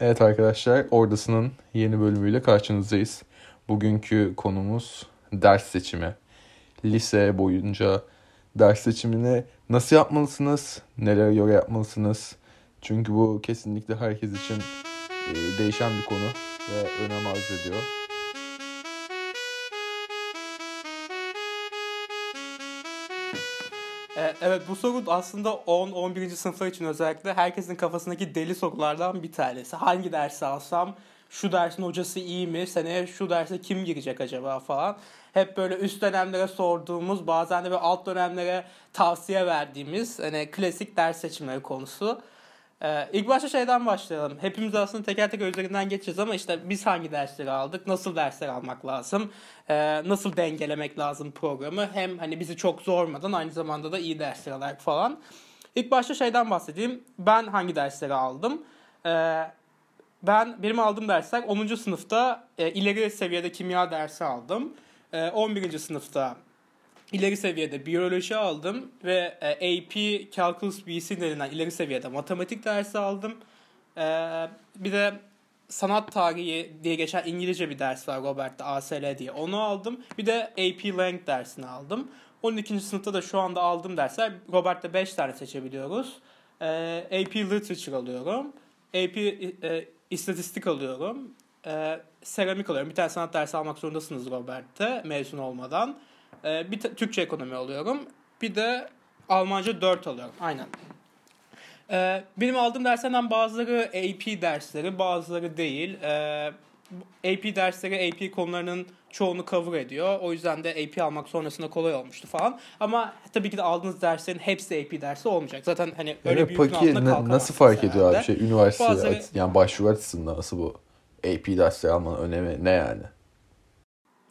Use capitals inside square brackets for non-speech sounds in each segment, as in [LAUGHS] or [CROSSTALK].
Evet arkadaşlar, Ordası'nın yeni bölümüyle karşınızdayız. Bugünkü konumuz ders seçimi. Lise boyunca ders seçimini nasıl yapmalısınız, nelere göre yapmalısınız? Çünkü bu kesinlikle herkes için e, değişen bir konu ve önem arz ediyor. Evet bu soru aslında 10-11. sınıflar için özellikle herkesin kafasındaki deli sorulardan bir tanesi. Hangi dersi alsam, şu dersin hocası iyi mi, seneye şu derse kim girecek acaba falan. Hep böyle üst dönemlere sorduğumuz, bazen de böyle alt dönemlere tavsiye verdiğimiz hani klasik ders seçimleri konusu. Ee, ilk başta şeyden başlayalım. Hepimiz aslında teker teker üzerinden geçeceğiz ama işte biz hangi dersleri aldık, nasıl dersler almak lazım, ee, nasıl dengelemek lazım programı. Hem hani bizi çok zormadan aynı zamanda da iyi dersler alarak falan. İlk başta şeyden bahsedeyim. Ben hangi dersleri aldım? Ee, ben benim aldığım dersler 10. sınıfta e, ileri seviyede kimya dersi aldım. E, 11. sınıfta ileri seviyede biyoloji aldım ve e, AP Calculus BC denilen ileri seviyede matematik dersi aldım. E, bir de sanat tarihi diye geçen İngilizce bir ders var Robert'te ASL diye. Onu aldım. Bir de AP Lang dersini aldım. 12. sınıfta da şu anda aldığım dersler Robert'te 5 tane seçebiliyoruz. E, AP Literature alıyorum. AP e, İstatistik alıyorum. E, seramik alıyorum. Bir tane sanat dersi almak zorundasınız Robert'te mezun olmadan. Ee, bir Türkçe ekonomi alıyorum. Bir de Almanca 4 alıyorum. Aynen. Ee, benim aldığım derslerden bazıları AP dersleri, bazıları değil. Ee, AP dersleri AP konularının çoğunu cover ediyor. O yüzden de AP almak sonrasında kolay olmuştu falan. Ama tabii ki de aldığınız derslerin hepsi AP dersi olmayacak. Zaten hani öyle Evet, bir peki altında kalkamazsınız nasıl fark ediyor abi herhalde. şey üniversite Bazıları- yani başvuru açısından nasıl bu AP dersleri almanın önemi ne yani?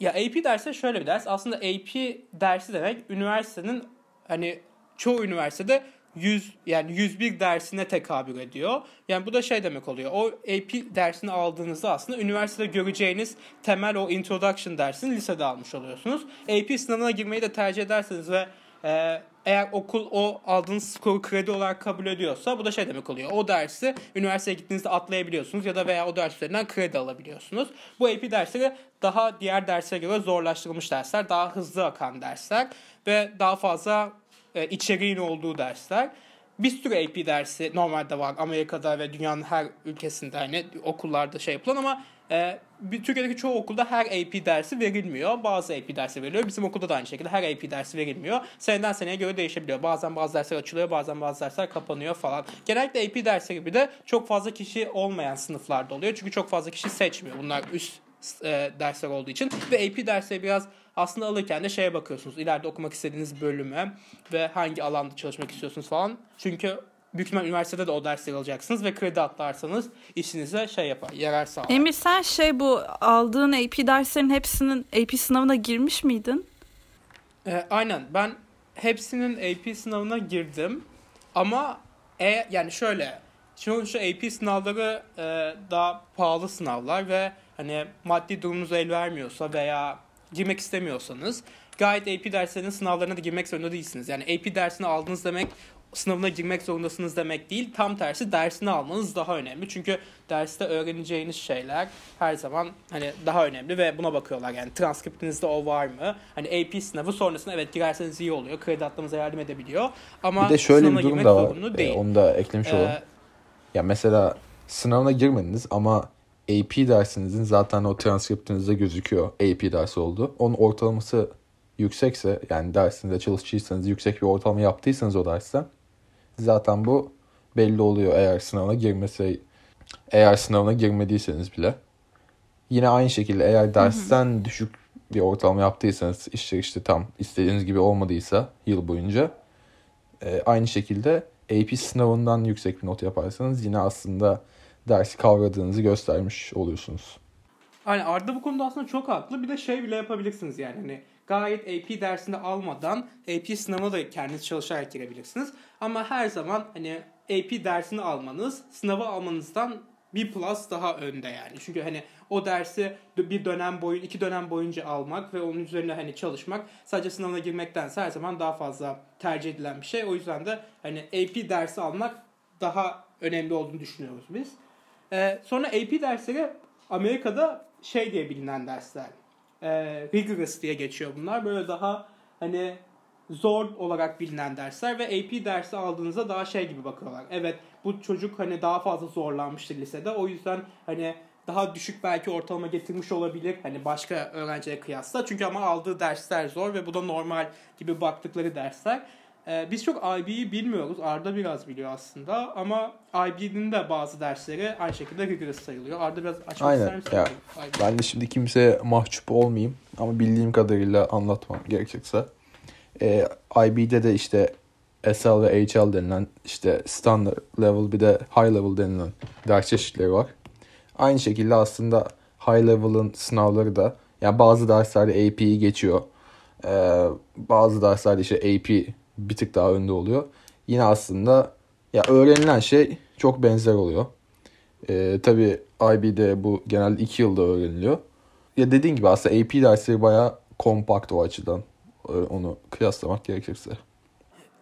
Ya AP dersi şöyle bir ders. Aslında AP dersi demek üniversitenin hani çoğu üniversitede 100 yani 101 dersine tekabül ediyor. Yani bu da şey demek oluyor. O AP dersini aldığınızda aslında üniversitede göreceğiniz temel o introduction dersini lisede almış oluyorsunuz. AP sınavına girmeyi de tercih ederseniz ve e, eğer okul o aldığınız skoru kredi olarak kabul ediyorsa bu da şey demek oluyor. O dersi üniversiteye gittiğinizde atlayabiliyorsunuz ya da veya o ders üzerinden kredi alabiliyorsunuz. Bu AP dersleri daha diğer derslere göre zorlaştırılmış dersler, daha hızlı akan dersler ve daha fazla e, içeriğin olduğu dersler. Bir sürü AP dersi normalde var Amerika'da ve dünyanın her ülkesinde hani okullarda şey yapılan ama e, bir Türkiye'deki çoğu okulda her AP dersi verilmiyor. Bazı AP dersi veriliyor. Bizim okulda da aynı şekilde her AP dersi verilmiyor. Seneden seneye göre değişebiliyor. Bazen bazı dersler açılıyor, bazen bazı dersler kapanıyor falan. Genellikle AP dersleri gibi de çok fazla kişi olmayan sınıflarda oluyor. Çünkü çok fazla kişi seçmiyor. Bunlar üst e, dersler olduğu için ve AP dersleri biraz aslında alırken de şeye bakıyorsunuz. İleride okumak istediğiniz bölüme ve hangi alanda çalışmak istiyorsunuz falan. Çünkü büyük ihtimal üniversitede de o dersleri alacaksınız ve kredi atlarsanız işinize şey yapar, yarar sağlar. Emir sen şey bu aldığın AP derslerin hepsinin AP sınavına girmiş miydin? E, aynen ben hepsinin AP sınavına girdim ama e, yani şöyle Şimdi şu AP sınavları e, daha pahalı sınavlar ve hani maddi durumunuz el vermiyorsa veya girmek istemiyorsanız gayet AP derslerinin sınavlarına da girmek zorunda değilsiniz. Yani AP dersini aldınız demek sınavına girmek zorundasınız demek değil. Tam tersi dersini almanız daha önemli. Çünkü derste öğreneceğiniz şeyler her zaman hani daha önemli ve buna bakıyorlar. Yani transkriptinizde o var mı? Hani AP sınavı sonrasında evet girerseniz iyi oluyor. Kredi atlamanıza yardım edebiliyor. Ama Bir de şöyle bir durum da var. Ee, değil. onu da eklemiş olalım. Ee, Ya mesela sınavına girmediniz ama AP dersinizin zaten o transkriptinizde gözüküyor AP dersi oldu. Onun ortalaması yüksekse yani dersinde çalıştıysanız yüksek bir ortalama yaptıysanız o dersten zaten bu belli oluyor eğer sınavına girmese eğer sınavına girmediyseniz bile. Yine aynı şekilde eğer dersten düşük bir ortalama yaptıysanız işte işte tam istediğiniz gibi olmadıysa yıl boyunca e, aynı şekilde AP sınavından yüksek bir not yaparsanız yine aslında dersi kavradığınızı göstermiş oluyorsunuz. Aynen Arda bu konuda aslında çok haklı. Bir de şey bile yapabilirsiniz yani hani gayet AP dersini almadan AP sınavına da kendiniz çalışarak girebilirsiniz. Ama her zaman hani AP dersini almanız sınavı almanızdan bir plus daha önde yani. Çünkü hani o dersi bir dönem boyu iki dönem boyunca almak ve onun üzerine hani çalışmak sadece sınavına girmektense her zaman daha fazla tercih edilen bir şey. O yüzden de hani AP dersi almak daha önemli olduğunu düşünüyoruz biz. Ee, sonra AP dersleri Amerika'da şey diye bilinen dersler. Ee, rigorous diye geçiyor bunlar. Böyle daha hani zor olarak bilinen dersler ve AP dersi aldığınızda daha şey gibi bakıyorlar. Evet bu çocuk hani daha fazla zorlanmıştır lisede. O yüzden hani daha düşük belki ortalama getirmiş olabilir hani başka öğrencilere kıyasla. Çünkü ama aldığı dersler zor ve bu da normal gibi baktıkları dersler. Ee, biz çok IB'yi bilmiyoruz. Arda biraz biliyor aslında ama IB'nin de bazı dersleri aynı şekilde rigorous sayılıyor. Arda biraz açmak Aynen. ister misin? Ya? Ben de şimdi kimseye mahcup olmayayım ama bildiğim kadarıyla anlatmam gerekirse. Ee, IB'de de işte SL ve HL denilen işte standard level bir de high level denilen ders çeşitleri var. Aynı şekilde aslında high level'ın sınavları da yani bazı derslerde AP'yi geçiyor. Ee, bazı derslerde işte AP bir tık daha önde oluyor. Yine aslında ya öğrenilen şey çok benzer oluyor. Ee, tabii IB'de bu genelde 2 yılda öğreniliyor. Ya dediğin gibi aslında AP dersleri bayağı kompakt o açıdan. Ee, Onu kıyaslamak gerekirse.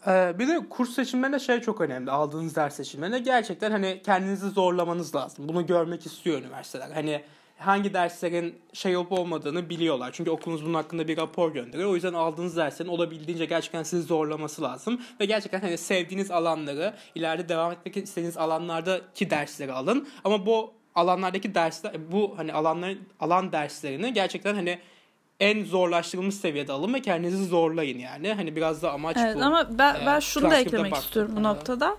Ee, bir de kurs seçimlerinde şey çok önemli. Aldığınız ders seçimlerinde gerçekten hani kendinizi zorlamanız lazım. Bunu görmek istiyor üniversiteler. Hani hangi derslerin şey olup olmadığını biliyorlar. Çünkü okulunuz bunun hakkında bir rapor gönderiyor. O yüzden aldığınız derslerin olabildiğince gerçekten sizi zorlaması lazım. Ve gerçekten hani sevdiğiniz alanları, ileride devam etmek istediğiniz alanlardaki dersleri alın. Ama bu alanlardaki dersler, bu hani alanların alan derslerini gerçekten hani en zorlaştırılmış seviyede alın ve kendinizi zorlayın yani. Hani biraz da amaç Evet bu. ama ben, Ee, ben şunu da eklemek istiyorum bu noktada.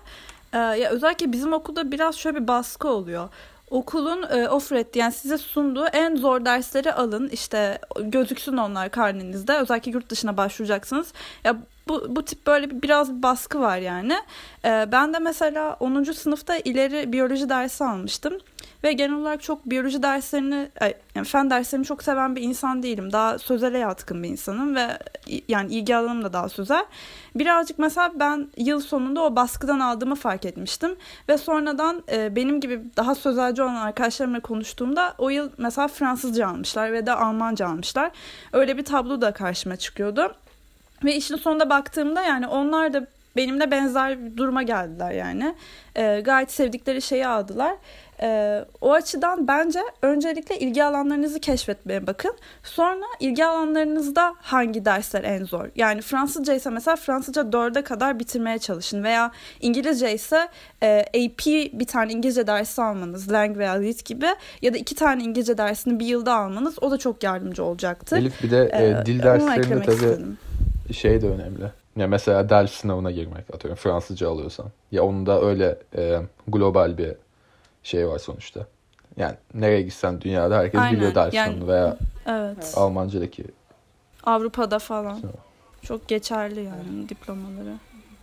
Ee, ya özellikle bizim okulda biraz şöyle bir baskı oluyor. Okulun e, offer yani size sunduğu en zor dersleri alın. İşte gözüksün onlar karnenizde. Özellikle yurt dışına başvuracaksınız. Ya bu, bu tip böyle bir, biraz bir baskı var yani. Ee, ben de mesela 10. sınıfta ileri biyoloji dersi almıştım. Ve genel olarak çok biyoloji derslerini, yani fen derslerini çok seven bir insan değilim. Daha sözele yatkın bir insanım ve yani ilgi alanım da daha sözel. Birazcık mesela ben yıl sonunda o baskıdan aldığımı fark etmiştim. Ve sonradan e, benim gibi daha sözelci olan arkadaşlarımla konuştuğumda o yıl mesela Fransızca almışlar ve de Almanca almışlar. Öyle bir tablo da karşıma çıkıyordu. Ve işin sonunda baktığımda yani onlar da benimle benzer bir duruma geldiler yani. E, gayet sevdikleri şeyi aldılar. E, o açıdan bence öncelikle ilgi alanlarınızı keşfetmeye bakın. Sonra ilgi alanlarınızda hangi dersler en zor? Yani Fransızca ise mesela Fransızca 4'e kadar bitirmeye çalışın. Veya İngilizce ise e, AP bir tane İngilizce dersi almanız, Lang veya Lit gibi. Ya da iki tane İngilizce dersini bir yılda almanız o da çok yardımcı olacaktır. Elif bir de e, Ee, dil derslerinde tabii istedim. Şey de önemli. Ya mesela ders sınavına girmek atıyorum Fransızca alıyorsan. Ya onun da öyle e, global bir şey var sonuçta. Yani nereye gitsen dünyada herkes Aynen, biliyor ders yani- sınavını veya Evet. Almancadaki. Avrupa'da falan. Sınav. Çok geçerli yani diplomaları.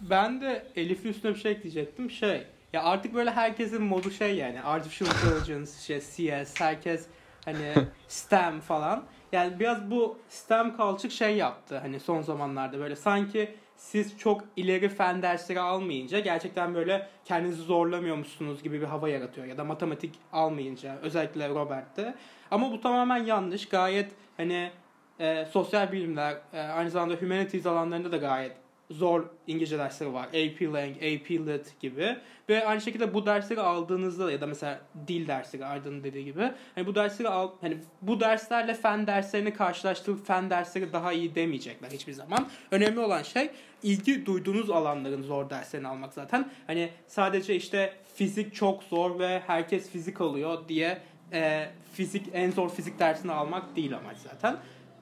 Ben de Elif'in üstüne bir şey ekleyecektim. Şey, ya artık böyle herkesin modu şey yani. Artificial Intelligence, [LAUGHS] şey, CS, herkes hani [LAUGHS] STEM falan. Yani biraz bu STEM culture şey yaptı hani son zamanlarda böyle sanki siz çok ileri fen dersleri almayınca gerçekten böyle kendinizi zorlamıyormuşsunuz gibi bir hava yaratıyor ya da matematik almayınca özellikle Robert'te. Ama bu tamamen yanlış. Gayet hani e, sosyal bilimler e, aynı zamanda humanities alanlarında da gayet zor İngilizce dersleri var. AP Lang, AP Lit gibi. Ve aynı şekilde bu dersleri aldığınızda ya da mesela dil dersleri Arda'nın dediği gibi. Hani bu dersleri al hani bu derslerle fen derslerini karşılaştırıp fen dersleri daha iyi demeyecekler hiçbir zaman. Önemli olan şey ilgi duyduğunuz alanların zor derslerini almak zaten. Hani sadece işte fizik çok zor ve herkes fizik alıyor diye e, fizik en zor fizik dersini almak değil amaç zaten.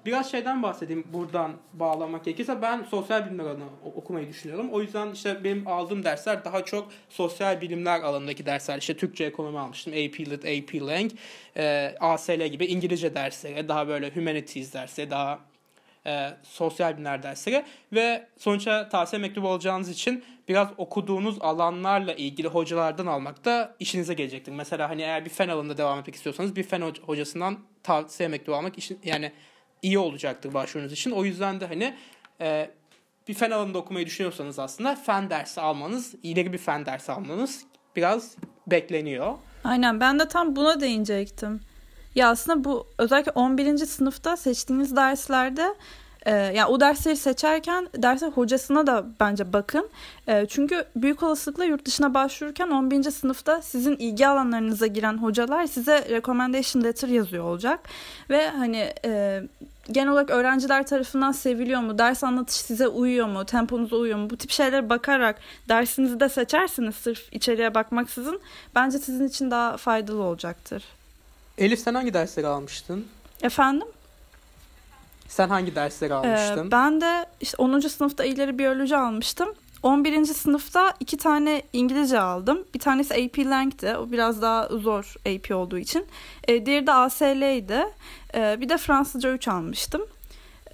Biraz şeyden bahsedeyim buradan bağlamak gerekirse ben sosyal bilimler alanı okumayı düşünüyorum. O yüzden işte benim aldığım dersler daha çok sosyal bilimler alanındaki dersler. İşte Türkçe ekonomi almıştım. AP Lit, AP Lang, e, ASL gibi İngilizce dersleri, daha böyle humanities dersleri, daha e, sosyal bilimler dersleri ve sonuçta tavsiye mektubu alacağınız için biraz okuduğunuz alanlarla ilgili hocalardan almak da işinize gelecektir. Mesela hani eğer bir fen alanında devam etmek istiyorsanız bir fen hoca- hocasından tavsiye mektubu almak işin, yani iyi olacaktır başvurunuz için. O yüzden de hani e, bir fen alanında okumayı düşünüyorsanız aslında fen dersi almanız, ileri bir fen dersi almanız biraz bekleniyor. Aynen ben de tam buna değinecektim. Ya aslında bu özellikle 11. sınıfta seçtiğiniz derslerde Ee, yani o dersleri seçerken derse hocasına da bence bakın. Ee, çünkü büyük olasılıkla yurt dışına başvururken 11. sınıfta sizin ilgi alanlarınıza giren hocalar size recommendation letter yazıyor olacak. Ve hani e, genel olarak öğrenciler tarafından seviliyor mu, ders anlatışı size uyuyor mu, temponuza uyuyor mu bu tip şeylere bakarak dersinizi de seçersiniz sırf içeriye bakmaksızın bence sizin için daha faydalı olacaktır. Elif sen hangi dersleri almıştın? Efendim? Sen hangi dersleri almıştın? Ee, ben de işte 10. sınıfta ileri biyoloji almıştım. 11. sınıfta iki tane İngilizce aldım. Bir tanesi AP Lang'ti. O biraz daha zor AP olduğu için. Ee, diğeri de ASL'ydi. Ee, bir de Fransızca 3 almıştım.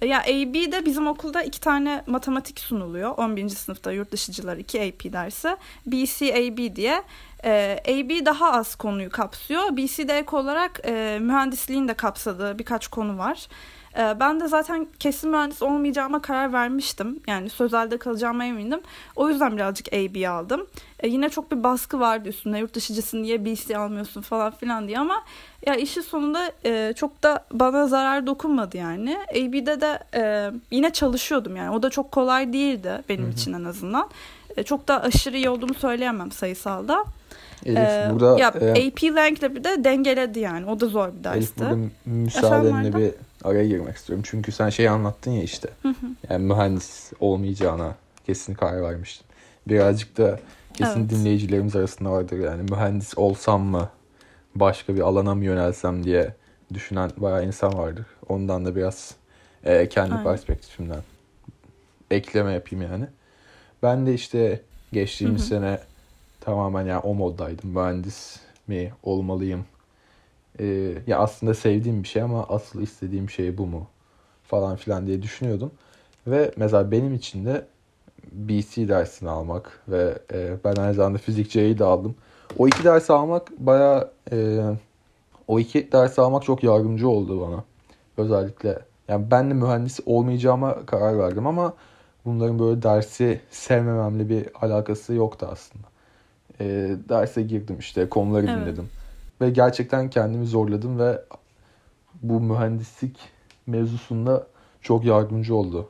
Ee, ya AB'de bizim okulda iki tane matematik sunuluyor. 11. sınıfta yurt dışıcılar iki AP dersi. BC, AB diye. Ee, AB daha az konuyu kapsıyor. BC'de ek olarak e, mühendisliğin de kapsadığı birkaç konu var. Ee, ben de zaten kesin mühendis olmayacağıma karar vermiştim. Yani sözelde kalacağıma emindim. O yüzden birazcık AB aldım. Ee, yine çok bir baskı vardı üstünde. Yurt dışıcısın niye BC almıyorsun falan filan diye ama ya işin sonunda e, çok da bana zarar dokunmadı yani. AB'de de e, yine çalışıyordum yani. O da çok kolay değildi benim Hı-hı. için en azından. E, çok da aşırı iyi olduğumu söyleyemem sayısalda. Elif ee, burada ya, e, AP Lang'le bir de dengeledi yani. O da zor bir dersti. Elif burada müsaadenle bir araya girmek istiyorum. Çünkü sen şeyi anlattın ya işte. Yani mühendis olmayacağına kesin karar vermiştin. Birazcık da kesin evet. dinleyicilerimiz arasında vardır yani mühendis olsam mı başka bir alana mı yönelsem diye düşünen bayağı insan vardır. Ondan da biraz e, kendi Aynen. perspektifimden ekleme yapayım yani. Ben de işte geçtiğimiz Hı-hı. sene tamamen yani o moddaydım. Mühendis mi olmalıyım e, ya aslında sevdiğim bir şey ama asıl istediğim şey bu mu falan filan diye düşünüyordum. Ve mesela benim için de BC dersini almak ve e, ben aynı zamanda fizik C'yi de aldım. O iki dersi almak baya e, o iki dersi almak çok yardımcı oldu bana. Özellikle yani ben de mühendis olmayacağıma karar verdim ama bunların böyle dersi sevmememle bir alakası yoktu aslında. E, derse girdim işte konuları evet. dinledim ve gerçekten kendimi zorladım ve bu mühendislik mevzusunda çok yardımcı oldu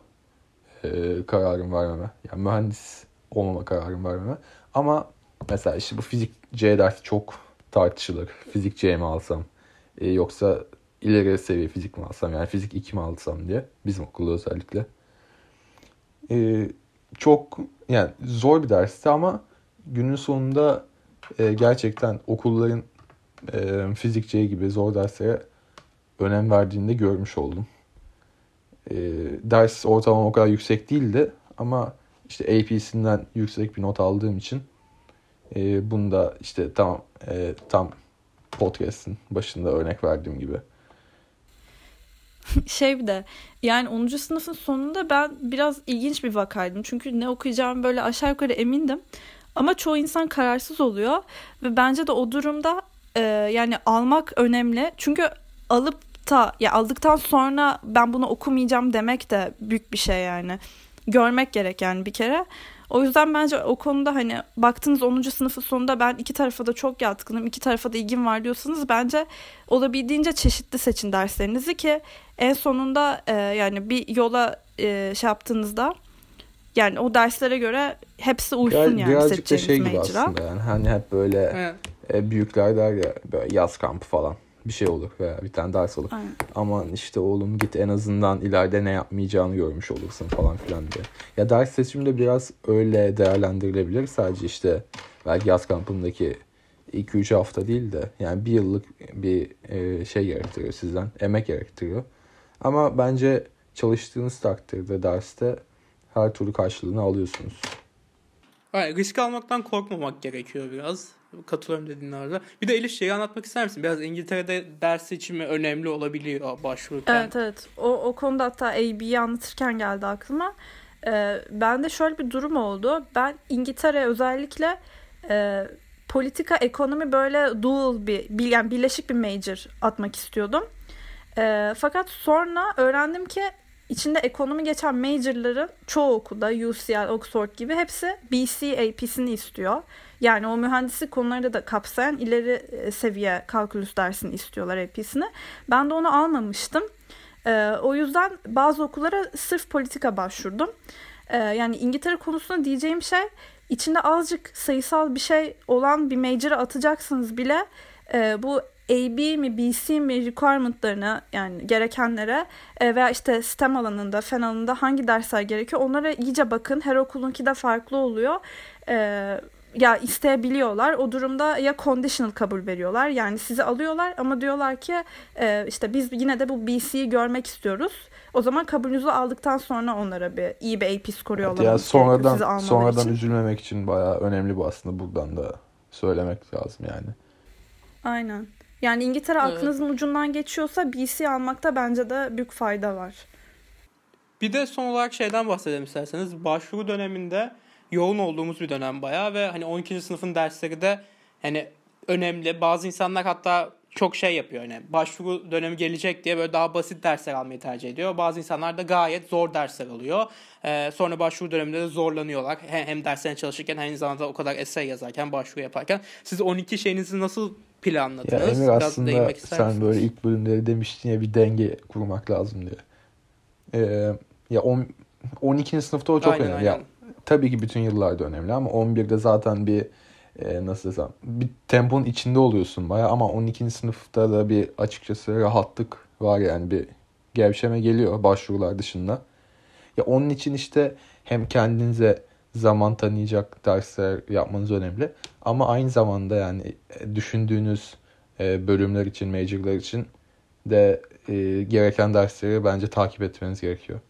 e, kararım vermeme. Yani mühendis olmama kararım vermeme. Ama mesela işte bu fizik C dersi çok tartışılır. Fizik C mi alsam e, yoksa ileri seviye fizik mi alsam yani fizik 2 mi alsam diye bizim okulda özellikle. E, çok yani zor bir dersti ama günün sonunda e, gerçekten okulların e, fizikçe gibi zor derslere önem verdiğini de görmüş oldum. E, ders ortalama o kadar yüksek değildi ama işte AP'sinden yüksek bir not aldığım için e, bunu da işte tam e, tam podcast'in başında örnek verdiğim gibi. [LAUGHS] Şey bir de yani 10. sınıfın sonunda ben biraz ilginç bir vakaydım. Çünkü ne okuyacağım böyle aşağı yukarı emindim. Ama çoğu insan kararsız oluyor ve bence de o durumda e, yani almak önemli. Çünkü alıp da ya aldıktan sonra ben bunu okumayacağım demek de büyük bir şey yani. Görmek gerek yani bir kere. O yüzden bence o konuda hani baktığınız 10. sınıfın sonunda ben iki tarafa da çok yatkınım, iki tarafa da ilgim var diyorsanız bence olabildiğince çeşitli seçin derslerinizi ki en sonunda e, yani bir yola e, şey yaptığınızda yani o derslere göre hepsi uysun yani birazcık da şey gibi aslında yani hani hep böyle evet. e, büyükler der ya böyle yaz kampı falan bir şey olur veya bir tane ders olur. Aynen. Aman işte oğlum git en azından ileride ne yapmayacağını görmüş olursun falan filan diye. Ya ders seçimi de biraz öyle değerlendirilebilir. Sadece işte belki yaz kampındaki 2-3 hafta değil de yani bir yıllık bir e, şey gerektiriyor sizden. Emek gerektiriyor. Ama bence çalıştığınız takdirde derste her türlü karşılığını alıyorsunuz. Evet, risk almaktan korkmamak gerekiyor biraz. Katılıyorum dediğin Bir de Elif şeyi anlatmak ister misin? Biraz İngiltere'de ders seçimi önemli olabiliyor başvururken. Evet evet. O, o konuda hatta AB'yi anlatırken geldi aklıma. Ee, ben de şöyle bir durum oldu. Ben İngiltere özellikle e, politika, ekonomi böyle dual bir, yani birleşik bir major atmak istiyordum. E, fakat sonra öğrendim ki içinde ekonomi geçen majorların çoğu okulda UCL, Oxford gibi hepsi BC istiyor. Yani o mühendislik konuları da kapsayan ileri e, seviye kalkülüs dersini istiyorlar AP'sini. Ben de onu almamıştım. E, o yüzden bazı okullara sırf politika başvurdum. E, yani İngiltere konusunda diyeceğim şey içinde azıcık sayısal bir şey olan bir major'a atacaksınız bile e, bu AB mi BC mi requirement'larını yani gerekenlere e, veya işte STEM alanında, fen alanında hangi dersler gerekiyor onlara iyice bakın. Her okulunki de farklı oluyor. E, ya isteyebiliyorlar. O durumda ya conditional kabul veriyorlar. Yani sizi alıyorlar ama diyorlar ki e, işte biz yine de bu BC'yi görmek istiyoruz. O zaman kabulünüzü aldıktan sonra onlara bir iyi bir AP skoru yollamanız ya sonradan, sonradan için. üzülmemek için bayağı önemli bu aslında buradan da söylemek lazım yani. Aynen. Yani İngiltere Evet. aklınızın ucundan geçiyorsa BC almakta bence de büyük fayda var. Bir de son olarak şeyden bahsedelim isterseniz. Başvuru döneminde yoğun olduğumuz bir dönem bayağı ve hani 12. sınıfın dersleri de hani önemli. Bazı insanlar hatta çok şey yapıyor hani başvuru dönemi gelecek diye böyle daha basit dersler almayı tercih ediyor. Bazı insanlar da gayet zor dersler alıyor. Ee, sonra başvuru döneminde de zorlanıyorlar. Hem, hem derslerine çalışırken hem aynı zamanda o kadar essay yazarken başvuru yaparken. Siz 12 şeyinizi nasıl Ya planladınız? Emir Biraz aslında sen misin? böyle ilk bölümleri demiştin ya bir denge kurmak lazım diye. Ee, ya on, 12. sınıfta o çok Aynen, önemli. Ya, aynen. tabii ki bütün yıllarda önemli ama 11'de zaten bir e, nasıl desem bir temponun içinde oluyorsun baya ama 12. sınıfta da bir açıkçası rahatlık var yani bir gevşeme geliyor başvurular dışında. Ya onun için işte hem kendinize zaman tanıyacak dersler yapmanız önemli ama aynı zamanda yani e, düşündüğünüz e, bölümler için, majorlar için de e, gereken dersleri bence takip etmeniz gerekiyor.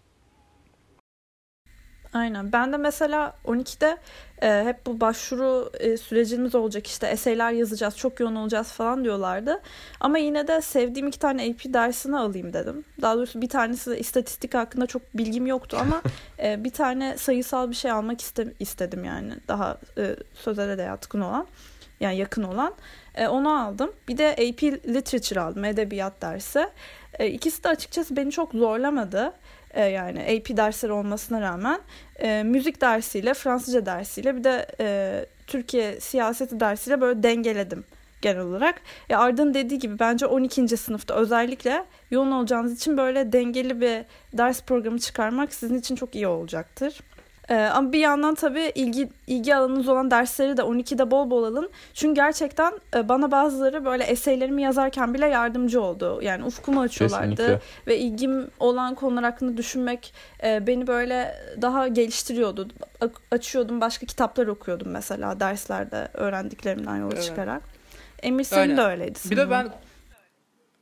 Aynen. Ben de mesela 12'de e, hep bu başvuru e, sürecimiz olacak işte eseyler yazacağız, çok yoğun olacağız falan diyorlardı. Ama yine de sevdiğim iki tane AP dersini alayım dedim. Daha doğrusu bir tanesi de istatistik hakkında çok bilgim yoktu ama [LAUGHS] e, bir tane sayısal bir şey almak iste, istedim yani. Daha e, sözele de yatkın olan, yani yakın olan. E, onu aldım. Bir de AP Literature aldım, edebiyat dersi. E, ikisi de açıkçası beni çok zorlamadı. E, yani AP dersleri olmasına rağmen e, müzik dersiyle, Fransızca dersiyle bir de e, Türkiye siyaseti dersiyle böyle dengeledim genel olarak. Ya Arda'nın dediği gibi bence 12. sınıfta özellikle yoğun olacağınız için böyle dengeli bir ders programı çıkarmak sizin için çok iyi olacaktır. Ee, ama bir yandan tabii ilgi ilgi alanınız olan dersleri de 12'de bol bol alın. Çünkü gerçekten e, bana bazıları böyle eseylerimi yazarken bile yardımcı oldu. Yani ufkumu açıyorlardı Kesinlikle. ve ilgim olan konular hakkında düşünmek e, beni böyle daha geliştiriyordu. A- açıyordum, başka kitaplar okuyordum mesela derslerde öğrendiklerimden yola Evet. çıkarak. Emir senin Aynen. de öyleydi. Bir de sanırım. ben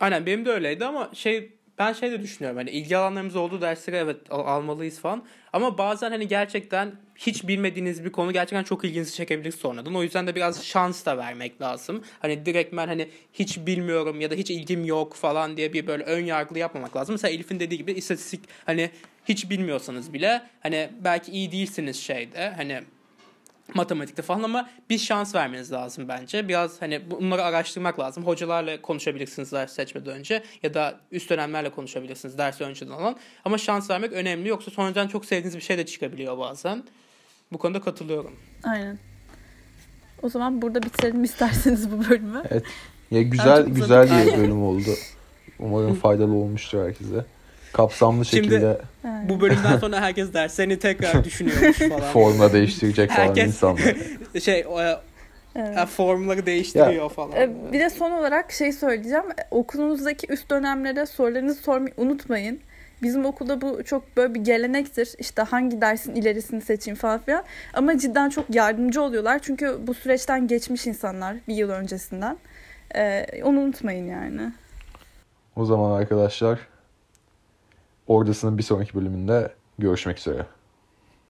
aynen benim de öyleydi ama şey ben şey de düşünüyorum hani ilgi alanlarımız olduğu dersleri evet al- almalıyız falan ama bazen hani gerçekten hiç bilmediğiniz bir konu gerçekten çok ilginizi çekebilir sonradan. O yüzden de biraz şans da vermek lazım. Hani direkt ben hani hiç bilmiyorum ya da hiç ilgim yok falan diye bir böyle ön yargılı yapmamak lazım. Mesela Elif'in dediği gibi istatistik hani hiç bilmiyorsanız bile hani belki iyi değilsiniz şeyde hani matematikte falan ama bir şans vermeniz lazım bence. Biraz hani bunları araştırmak lazım. Hocalarla konuşabilirsiniz ders seçmeden önce ya da üst dönemlerle konuşabilirsiniz dersi önceden alan. Ama şans vermek önemli yoksa sonradan çok sevdiğiniz bir şey de çıkabiliyor bazen. Bu konuda katılıyorum. Aynen. O zaman burada bitirelim isterseniz bu bölümü. Evet. Ya güzel güzel bir bölüm oldu. Umarım [LAUGHS] faydalı olmuştur herkese. Kapsamlı Şimdi- şekilde. Bu bölümden sonra herkes derslerini tekrar düşünüyormuş [LAUGHS] falan. formla değiştirecek falan Herkes- insanlar. [LAUGHS] şey o, Evet. e, formları değiştiriyor falan. Ee, Bir de son olarak şey söyleyeceğim. Okulunuzdaki üst dönemlere sorularınızı sormayı unutmayın. Bizim okulda bu çok böyle bir gelenektir. İşte hangi dersin ilerisini seçeyim falan filan. Ama cidden çok yardımcı oluyorlar. Çünkü bu süreçten geçmiş insanlar bir yıl öncesinden. Ee, onu unutmayın yani. O zaman arkadaşlar Ordası'nın bir sonraki bölümünde görüşmek üzere.